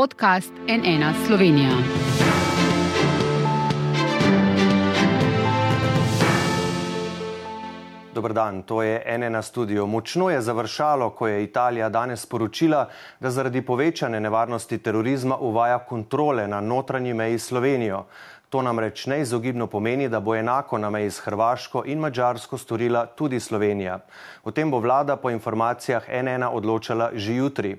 podcast NN Slovenija. Dobr dan, to je NN studio. Močno je završalo, ko je Italija danes sporočila, da zaradi povečane nevarnosti terorizma uvaja kontrole na notranji meji Slovenijo. To namreč neizogibno pomeni, da bo enako na meji s Hrvaško in Mačarsko storila tudi Slovenija. O tem bo vlada po informacijah NN odločala že jutri.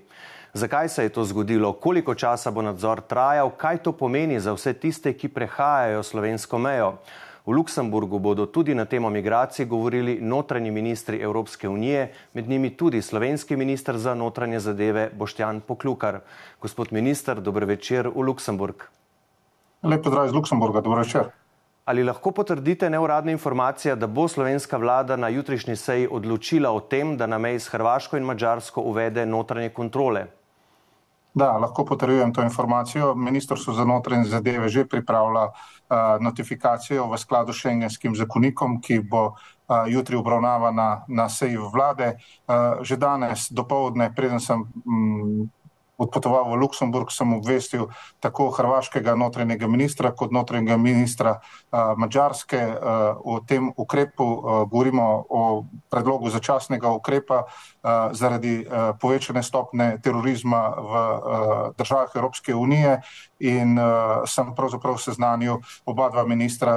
Zakaj se je to zgodilo, koliko časa bo nadzor trajal, kaj to pomeni za vse tiste, ki prehajajo slovensko mejo. V Luksemburgu bodo tudi na temo migracij govorili notranji ministri Evropske unije, med njimi tudi slovenski minister za notranje zadeve Boštjan Poklukar. Gospod minister, dober večer v Luksemburg. Lep pozdrav iz Luksemburga, dobro večer. Ali lahko potrdite neuradne informacije, da bo slovenska vlada na jutrišnji seji odločila o tem, da na meji s Hrvaško in Mačarsko uvede notranje kontrole? Da, lahko potrjujem to informacijo. Ministrstvo za notranje zadeve že pripravlja uh, notifikacijo v skladu s šengenskim zakonikom, ki bo uh, jutri obravnavana na seji vlade. Uh, že danes, dopoledne, preden sem. Um, odpotoval v Luksemburg, sem obvestil tako hrvaškega notranjega ministra kot notranjega ministra uh, Mačarske uh, o tem ukrepu. Uh, govorimo o predlogu začasnega ukrepa zaradi uh, povečane stopne terorizma v uh, državah Evropske unije in sem pravzaprav seznanil oba dva ministra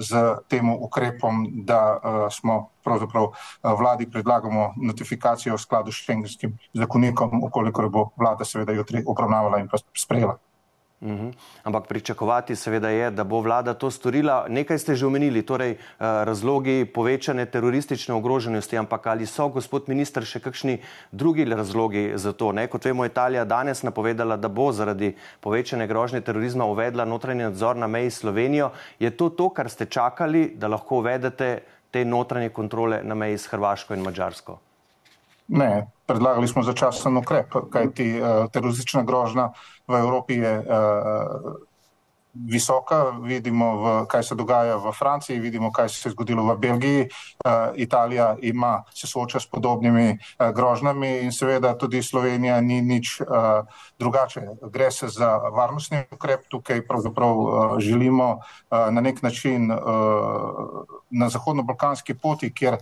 z tem ukrepom, da smo pravzaprav vladi predlagamo notifikacijo v skladu s šengenskim zakonikom, ukolikor bo vlada seveda jutri obravnavala in pa sprejela. Uhum. Ampak pričakovati seveda je, da bo vlada to storila. Nekaj ste že omenili, torej razlogi povečane teroristične ogroženosti, ampak ali so, gospod minister, še kakšni drugi razlogi za to? Ne? Kot vemo, Italija danes napovedala, da bo zaradi povečane grožnje terorizma uvedla notranji nadzor na meji Slovenijo. Je to to, kar ste čakali, da lahko uvedete te notranje kontrole na meji s Hrvaško in Mačarsko? Ne, predlagali smo začasen ukrep, kajti uh, teroristična grožnja v Evropi je uh, visoka. Vidimo, v, kaj se dogaja v Franciji, vidimo, kaj se je zgodilo v Belgiji. Uh, Italija ima, se sooča s podobnimi uh, grožnjami in seveda tudi Slovenija ni nič uh, drugače. Gre se za varnostni ukrep, tukaj pravzaprav želimo na nek način. Na zahodno-balkanski poti, kjer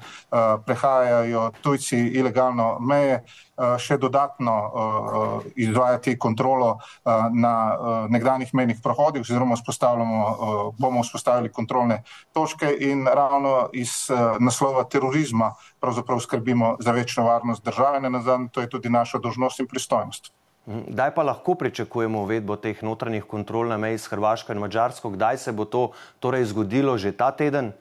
prehajajo tujci ilegalno meje, še dodatno uh, izvajati kontrolo uh, na uh, nekdanjih mejnih prohodih, oziroma uh, bomo vzpostavili kontrolne točke in ravno iz uh, naslova terorizma pravzaprav skrbimo za večjo varnost države, ne nazadnje, to je tudi naša dožnost in pristojnost. Kdaj pa lahko pričakujemo uvedbo teh notranjih kontrol na meji s Hrvaško in Mačarsko? Kdaj se bo to torej zgodilo že ta teden?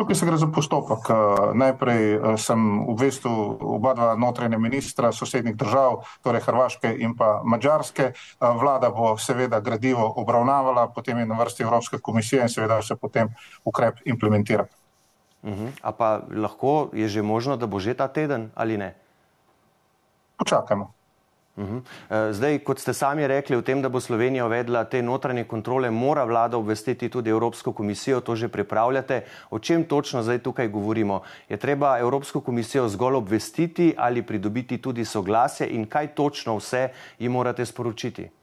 Tukaj se gre za postopek. Eh, najprej eh, sem obvestil oba dva notranje ministra sosednjih držav, torej Hrvaške in pa Mačarske. Eh, vlada bo seveda gradivo obravnavala, potem je na vrsti Evropska komisija in seveda se potem ukrep implementira. Uh -huh. A pa lahko je že možno, da bo že ta teden ali ne? Počakajmo. Mhm. Eh, zdaj, kot ste sami rekli, o tem, da bo Slovenija uvedla te notranje kontrole, mora vlada obvestiti tudi Evropsko komisijo, to že pripravljate. O čem točno zdaj tukaj govorimo? Je treba Evropsko komisijo zgolj obvestiti ali pridobiti tudi soglasje in kaj točno vse jim morate sporočiti?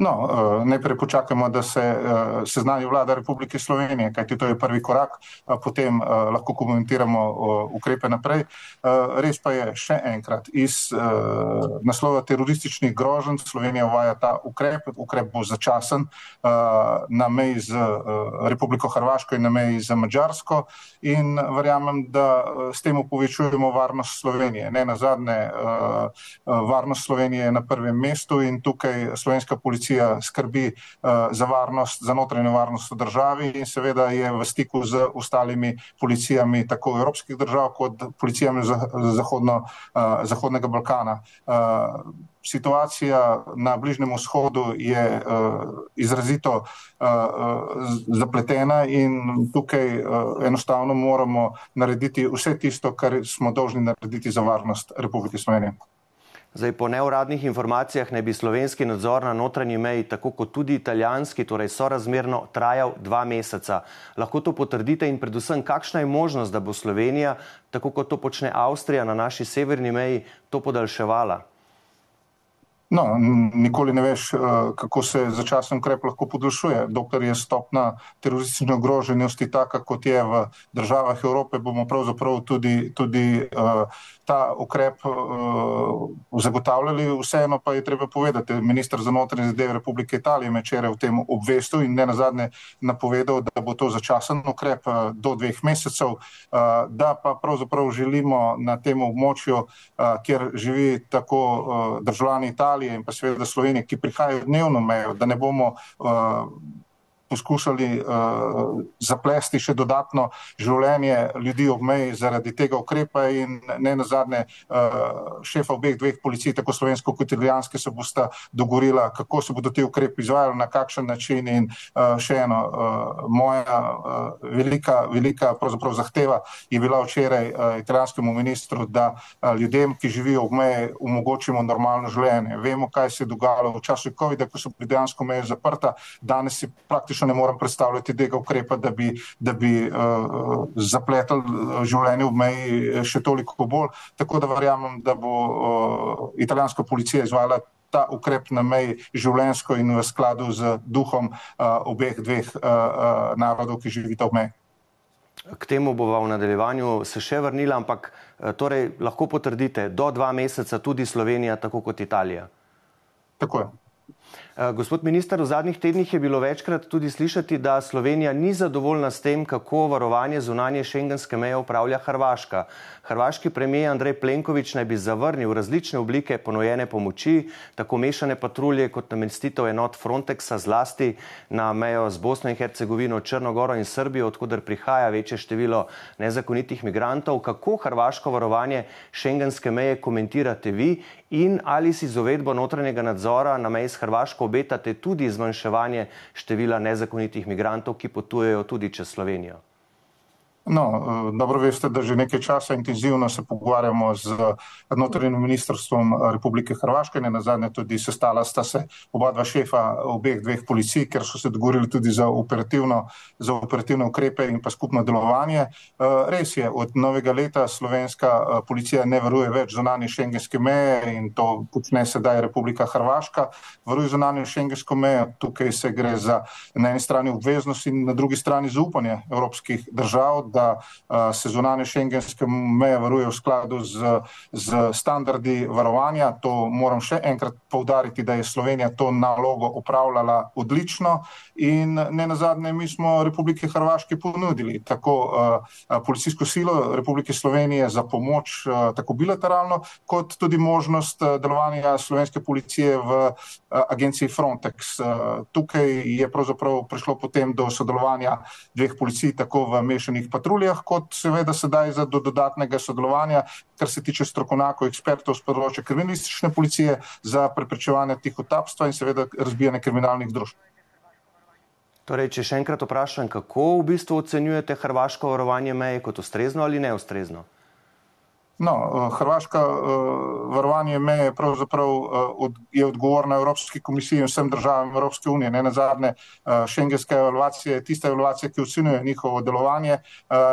No, uh, najprej počakajmo, da se uh, seznani vlada Republike Slovenije, kajti to je prvi korak, potem uh, lahko komentiramo ukrepe naprej. Res pa je še enkrat, iz naslova terorističnih groženj Slovenija uvaja ta ukrep, ukrep bo začasen na meji z Republiko Hrvaško in na meji z Mačarsko in verjamem, da s tem povečujemo varnost Slovenije. Ne na zadnje, varnost Slovenije je na prvem mestu in tukaj slovenska policija policija skrbi uh, za varnost, za notranjo varnost v državi in seveda je v stiku z ostalimi policijami tako evropskih držav kot policijami zahodno, uh, Zahodnega Balkana. Uh, situacija na Bližnjem vzhodu je uh, izrazito uh, zapletena in tukaj uh, enostavno moramo narediti vse tisto, kar smo dolžni narediti za varnost Republike Slovenije. Zdaj, po neuradnih informacijah ne bi slovenski nadzor na notranji meji, tako kot tudi italijanski, torej sorazmerno trajal dva meseca. Lahko to potrdite in predvsem, kakšna je možnost, da bo Slovenija, tako kot to počne Avstrija na naši severni meji, to podaljševala? No, nikoli ne veš, kako se začasen ukrep lahko podaljšuje. Dokler je stopna teroristične ogroženosti taka, kot je v državah Evrope, bomo pravzaprav tudi, tudi uh, ta ukrep uh, zagotavljali. Vseeno pa je treba povedati, ministr za notranje zadeve Republike Italije me včeraj v tem obvestil in ne nazadnje napovedal, da bo to začasen ukrep uh, do dveh mesecev, uh, da pa pravzaprav želimo na tem območju, uh, kjer živi tako uh, državljani Italije in pa seveda Slovenije, ki prihajajo dnevno mejo, da ne bomo uh, poskušali uh, zaplesti še dodatno življenje ljudi ob meji zaradi tega ukrepa in ne nazadnje uh, šefa obeh dveh policij, tako slovensko kot italijanske, se bosta dogovorila, kako se bodo ti ukrepi izvajali, na kakšen način in uh, še eno, uh, moja uh, velika, velika pravzaprav zahteva je bila včeraj uh, italijanskemu ministru, da uh, ljudem, ki živijo ob meji, omogočimo normalno življenje. Vemo, kaj se je dogajalo v času COVID-a, ko so bili dejansko meje zaprta, danes si praktično praktično ne morem predstavljati tega ukrepa, da bi, da bi uh, zapletel življenje v meji še toliko bolj. Tako da verjamem, da bo uh, italijanska policija izvala ta ukrep na meji življensko in v skladu z duhom uh, obeh dveh uh, uh, narodov, ki živita v meji. K temu bova v nadaljevanju se še vrnila, ampak torej lahko potrdite, do dva meseca tudi Slovenija, tako kot Italija. Tako je. Eh, gospod minister, v zadnjih tednih je bilo večkrat tudi slišati, da Slovenija ni zadovoljna s tem, kako varovanje zunanje šengenske meje upravlja Hrvaška. Hrvaški premijer Andrej Plenković naj bi zavrnil različne oblike ponujene pomoči, tako mešane patrulje kot namestitev enot Frontexa zlasti na mejo z Bosno in Hercegovino, Črnogoro in Srbijo, odkuder prihaja večje število nezakonitih migrantov. Kako hrvaško varovanje šengenske meje komentirate vi in ali si z uvedbo notranjega nadzora na meji s Hrvaško obetate tudi zmanjševanje števila nezakonitih migrantov, ki potujejo tudi čez Slovenijo? No, eh, dobro veste, da že nekaj časa intenzivno se pogovarjamo z notranjim ministrstvom Republike Hrvaške, ne na zadnje tudi sestala sta se oba dva šefa obeh dveh policij, ker so se dogovorili tudi za, za operativne ukrepe in pa skupno delovanje. Eh, res je, od novega leta slovenska eh, policija ne varuje več zunanje šengenske meje in to počne sedaj Republika Hrvaška, varuje zunanje šengensko mejo, tukaj se gre za na eni strani obveznost in na drugi strani zaupanje evropskih držav, da se zunanje šengenske meje varuje v skladu z, z standardi varovanja. To moram še enkrat povdariti, da je Slovenija to nalogo upravljala odlično in ne nazadnje mi smo Republike Hrvaške ponudili tako policijsko silo Republike Slovenije za pomoč tako bilateralno, kot tudi možnost delovanja slovenske policije v agenciji Frontex. Tukaj je pravzaprav prišlo potem do sodelovanja dveh policij tako v mešanih pa patruljah, kot seveda sedaj za do dodatnega sodelovanja, kar se tiče strokovnjakov, ekspertov z področja kriminalistične policije za preprečevanje tihotapstva in seveda razbijanje kriminalnih družb. Torej, če še enkrat vprašam, kako v bistvu ocenjujete hrvaško varovanje meje kot ustrezno ali neustrezno? No, eh, Hrvaška uh, varovanje meje pravzaprav uh, od, je odgovorna Evropski komisiji in vsem državam Evropske unije. Ne na zadnje, uh, šengenska evaluacija je tista evaluacija, ki ocenjuje njihovo delovanje,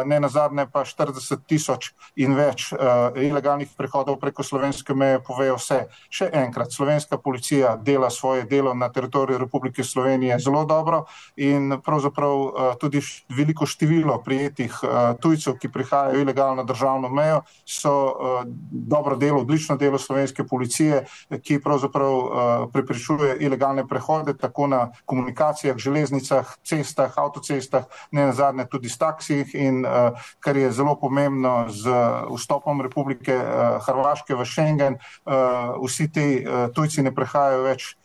ne na zadnje pa 40 tisoč in več ilegalnih prehodov preko slovenske meje povejo vse. Še enkrat, slovenska policija dela svoje delo na teritoriju Republike Slovenije zelo dobro in pravzaprav tudi veliko število prijetih tujcev, ki prihajajo ilegalno državno mejo, so uh, dobro delo, odlično delo slovenske policije, ki pravzaprav uh, preprečuje ilegalne prehode tako na komunikacijah, železnicah, cestah, avtocestah, ne na zadnje tudi s taksijih in uh, kar je zelo pomembno z vstopom Republike uh, Hrvaške v Schengen, uh, vsi ti uh, tujci ne prehajajo več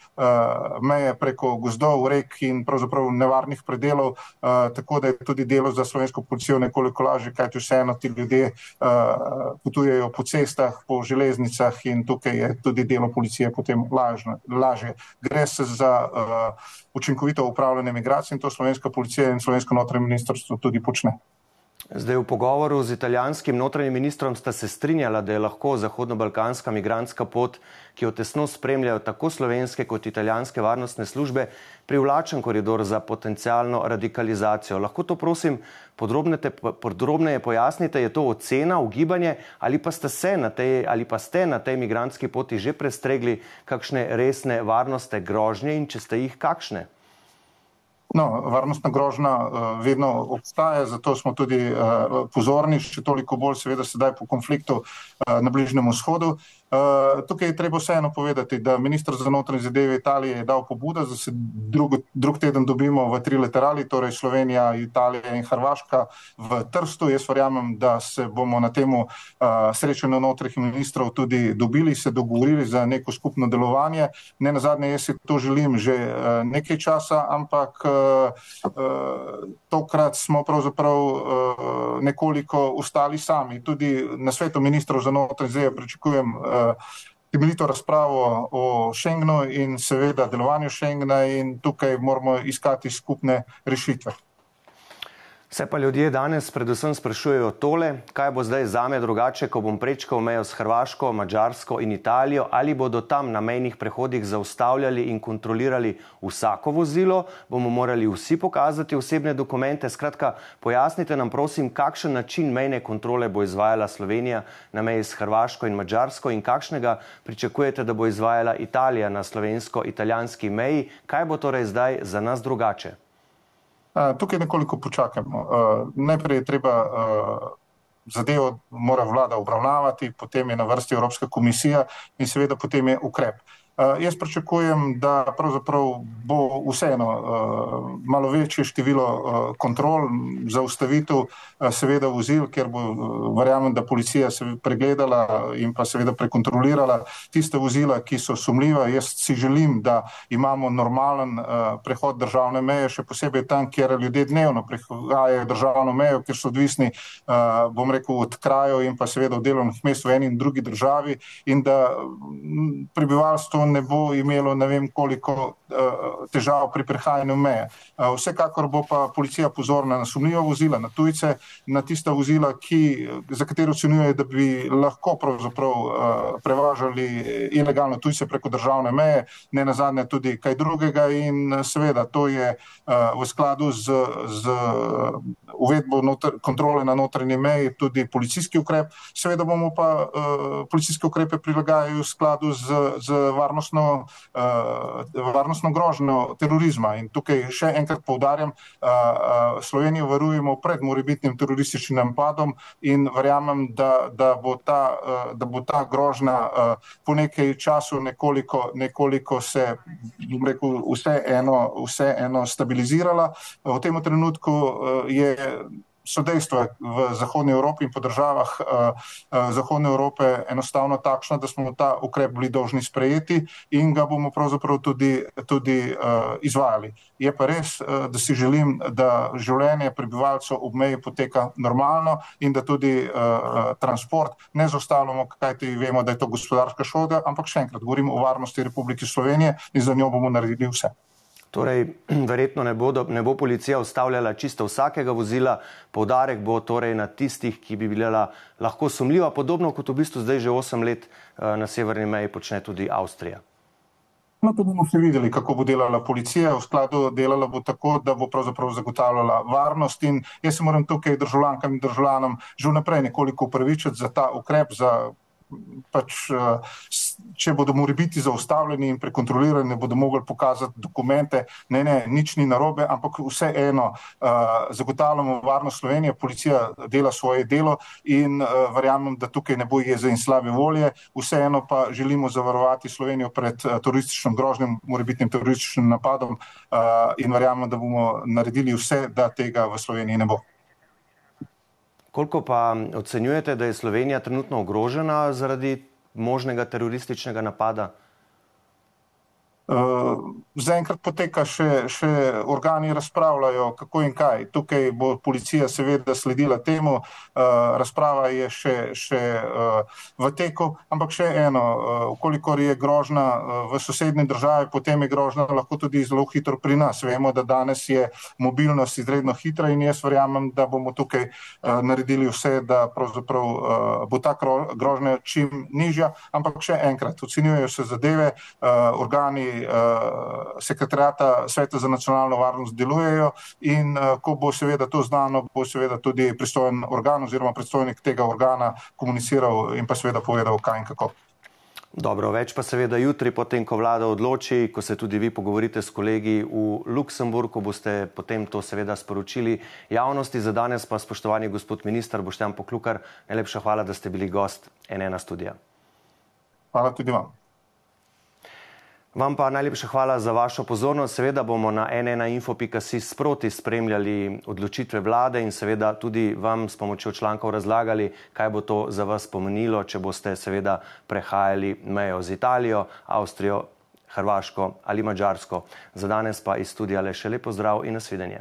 meje preko gozdov, rek in pravzaprav nevarnih predelov, uh, tako da je tudi delo za slovensko policijo nekoliko lažje, kajti vseeno ti ljudje uh, potujejo po cestah, po železnicah in tukaj je tudi delo policije potem lažne, lažje. Gre se za uh, učinkovito upravljanje migracij in to slovenska policija in slovensko notranje ministrstvo tudi počne. Zdaj v pogovoru z italijanskim notranjim ministrom sta se strinjala, da je lahko zahodno-balkanska migranska pot, ki jo tesno spremljajo tako slovenske kot italijanske varnostne službe, privlačen koridor za potencijalno radikalizacijo. Lahko to prosim podrobneje pojasnite, je to ocena, ugibanje ali pa na tej, ali pa ste na tej migranski poti že prestregli kakšne resne varnostne grožnje in če ste jih kakšne? No, varnostna grožnja uh, vedno obstaja, zato smo tudi uh, pozorni, še toliko bolj seveda sedaj po konfliktu uh, na Bližnjem vzhodu. Uh, tukaj je treba vseeno povedati, da ministr za notranje zadeve Italije je dal pobudo, da se drug, drug teden dobimo v tri laterali, torej Slovenija, Italija in Hrvaška v Trstu. Jaz verjamem, da se bomo na temu uh, srečanju notranjih ministrov tudi dobili, se dogovorili za neko skupno delovanje. Ne na zadnje, jaz si to želim že uh, nekaj časa, ampak uh, uh, tokrat smo pravzaprav uh, nekoliko ustali sami. Tudi na svetu ministrov za notranje zadeve pričakujem uh, temeljito razpravo o Schengenu in seveda delovanju Schengena in tukaj moramo iskati skupne rešitve. Se pa ljudje danes predvsem sprašujejo tole, kaj bo zdaj zame drugače, ko bom prečkal mejo s Hrvaško, Mačarsko in Italijo, ali bodo tam na mejnih prehodih zaustavljali in kontrolirali vsako vozilo, bomo morali vsi pokazati osebne dokumente. Skratka, pojasnite nam prosim, kakšen način mejne kontrole bo izvajala Slovenija na meji s Hrvaško in Mačarsko in kakšnega pričakujete, da bo izvajala Italija na slovensko-italijanski meji, kaj bo torej zdaj za nas drugače? Tukaj nekoliko počakajmo. Najprej je treba zadevo mora vlada obravnavati, potem je na vrsti Evropska komisija in seveda potem je ukrep. Uh, jaz pričakujem, da bo vseeno uh, malo večje število uh, kontrol za ustavitev uh, seveda vozil, ker bo, uh, verjamem, da policija se pregledala in pa seveda prekontrolirala tiste vozila, ki so sumljiva. Jaz si želim, da imamo normalen uh, prehod državne meje, še posebej tam, kjer ljudje dnevno prehajajo državno mejo, ker so odvisni, uh, bom rekel, od krajev in pa seveda od delovnih mest v eni in drugi državi in da m, prebivalstvo ne bo imelo ne vem koliko uh, težav pri prehajanju meje. Uh, vsekakor bo pa policija pozorna na sumljiva vozila, na tujce, na tista vozila, ki, za katero ocenjuje, da bi lahko pravzaprav uh, prevažali ilegalno tujce preko državne meje, ne na zadnje tudi kaj drugega in seveda to je v skladu z, z uvedbo notr, kontrole na notranji meji tudi policijski ukrep. Seveda bomo pa policijske ukrepe prilagajali v skladu z, z varnostno, uh, varnostno grožnjo terorizma. In tukaj še enkrat povdarjam, uh, uh, Slovenijo varujemo pred morebitnim terorističnim napadom in verjamem, da, da, bo, ta, uh, da bo ta grožnja uh, po nekaj času nekoliko, nekoliko se, bom rekel, vse eno, vse eno stabilizirala. V tem trenutku uh, je so dejstva v Zahodnji Evropi in po državah uh, uh, Zahodne Evrope enostavno takšna, da smo ta ukrep bili dolžni sprejeti in ga bomo pravzaprav tudi, tudi uh, izvajali. Je pa res, da si želim, da življenje prebivalcev ob meji poteka normalno in da tudi transport ne zaustavljamo, kajti vemo, da je to gospodarska škoda, ampak še enkrat govorimo o varnosti Republike Slovenije in za njo bomo naredili vse. Torej, verjetno ne, bodo, ne bo policija ustavljala čisto vsakega vozila, poudarek bo torej na tistih, ki bi bila lahko sumljiva, podobno kot v bistvu zdaj že 8 let eh, na severni meji počne tudi Avstrija. No, to bomo še videli, kako bo delala policija. V skladu delala bo tako, da bo pravzaprav zagotavljala varnost in jaz se moram tukaj državljankam in državljanom že vnaprej nekoliko upravičiti za ta ukrep, za pač, eh, če bodo morali biti zaustavljeni in prekontrolirani, ne bodo mogli pokazati dokumente, ne, ne, nič ni narobe, ampak vseeno uh, zagotavljamo varnost Slovenije, policija dela svoje delo in uh, verjamem, da tukaj ne bo jeze in slabe volje, vseeno pa želimo zavarovati Slovenijo pred turističnim grožnjem, morebitnim turističnim napadom in verjamem, da bomo naredili vse, da tega v Sloveniji ne bo. Koliko pa ocenjujete, da je Slovenija trenutno ogrožena zaradi možnega terorističnega napada? Zaenkrat poteka še, še organi razpravljajo, kako in kaj. Tukaj bo policija seveda sledila temu, razprava je še, še v teku, ampak še eno, ukolikor je grožna v sosednji državi, potem je grožna lahko tudi zelo hitro pri nas. Vemo, da danes je mobilnost izredno hitra in jaz verjamem, da bomo tukaj naredili vse, da pravzaprav bo ta grožnja čim nižja, ampak še enkrat, ocenjujejo se zadeve, organi sekretarjata Sveta za nacionalno varnost delujejo in ko bo seveda to znano, bo seveda tudi pristojen organ oziroma predstojnik tega organa komuniciral in pa seveda povedal, kaj in kako. Dobro, več pa seveda jutri, potem, ko vlada odloči, ko se tudi vi pogovorite s kolegi v Luksemburgu, boste potem to seveda sporočili javnosti. Za danes pa, spoštovani gospod minister Boštjan Poklukar, najlepša hvala, da ste bili gost NN studija. Hvala tudi vam. Vam pa najlepša hvala za vašo pozornost. Seveda bomo na nnainfo.si sproti spremljali odločitve vlade in seveda tudi vam s pomočjo člankov razlagali, kaj bo to za vas pomenilo, če boste seveda prehajali mejo z Italijo, Avstrijo, Hrvaško ali Mačarsko. Za danes pa iz studija le še lepo zdrav in nasvidenje.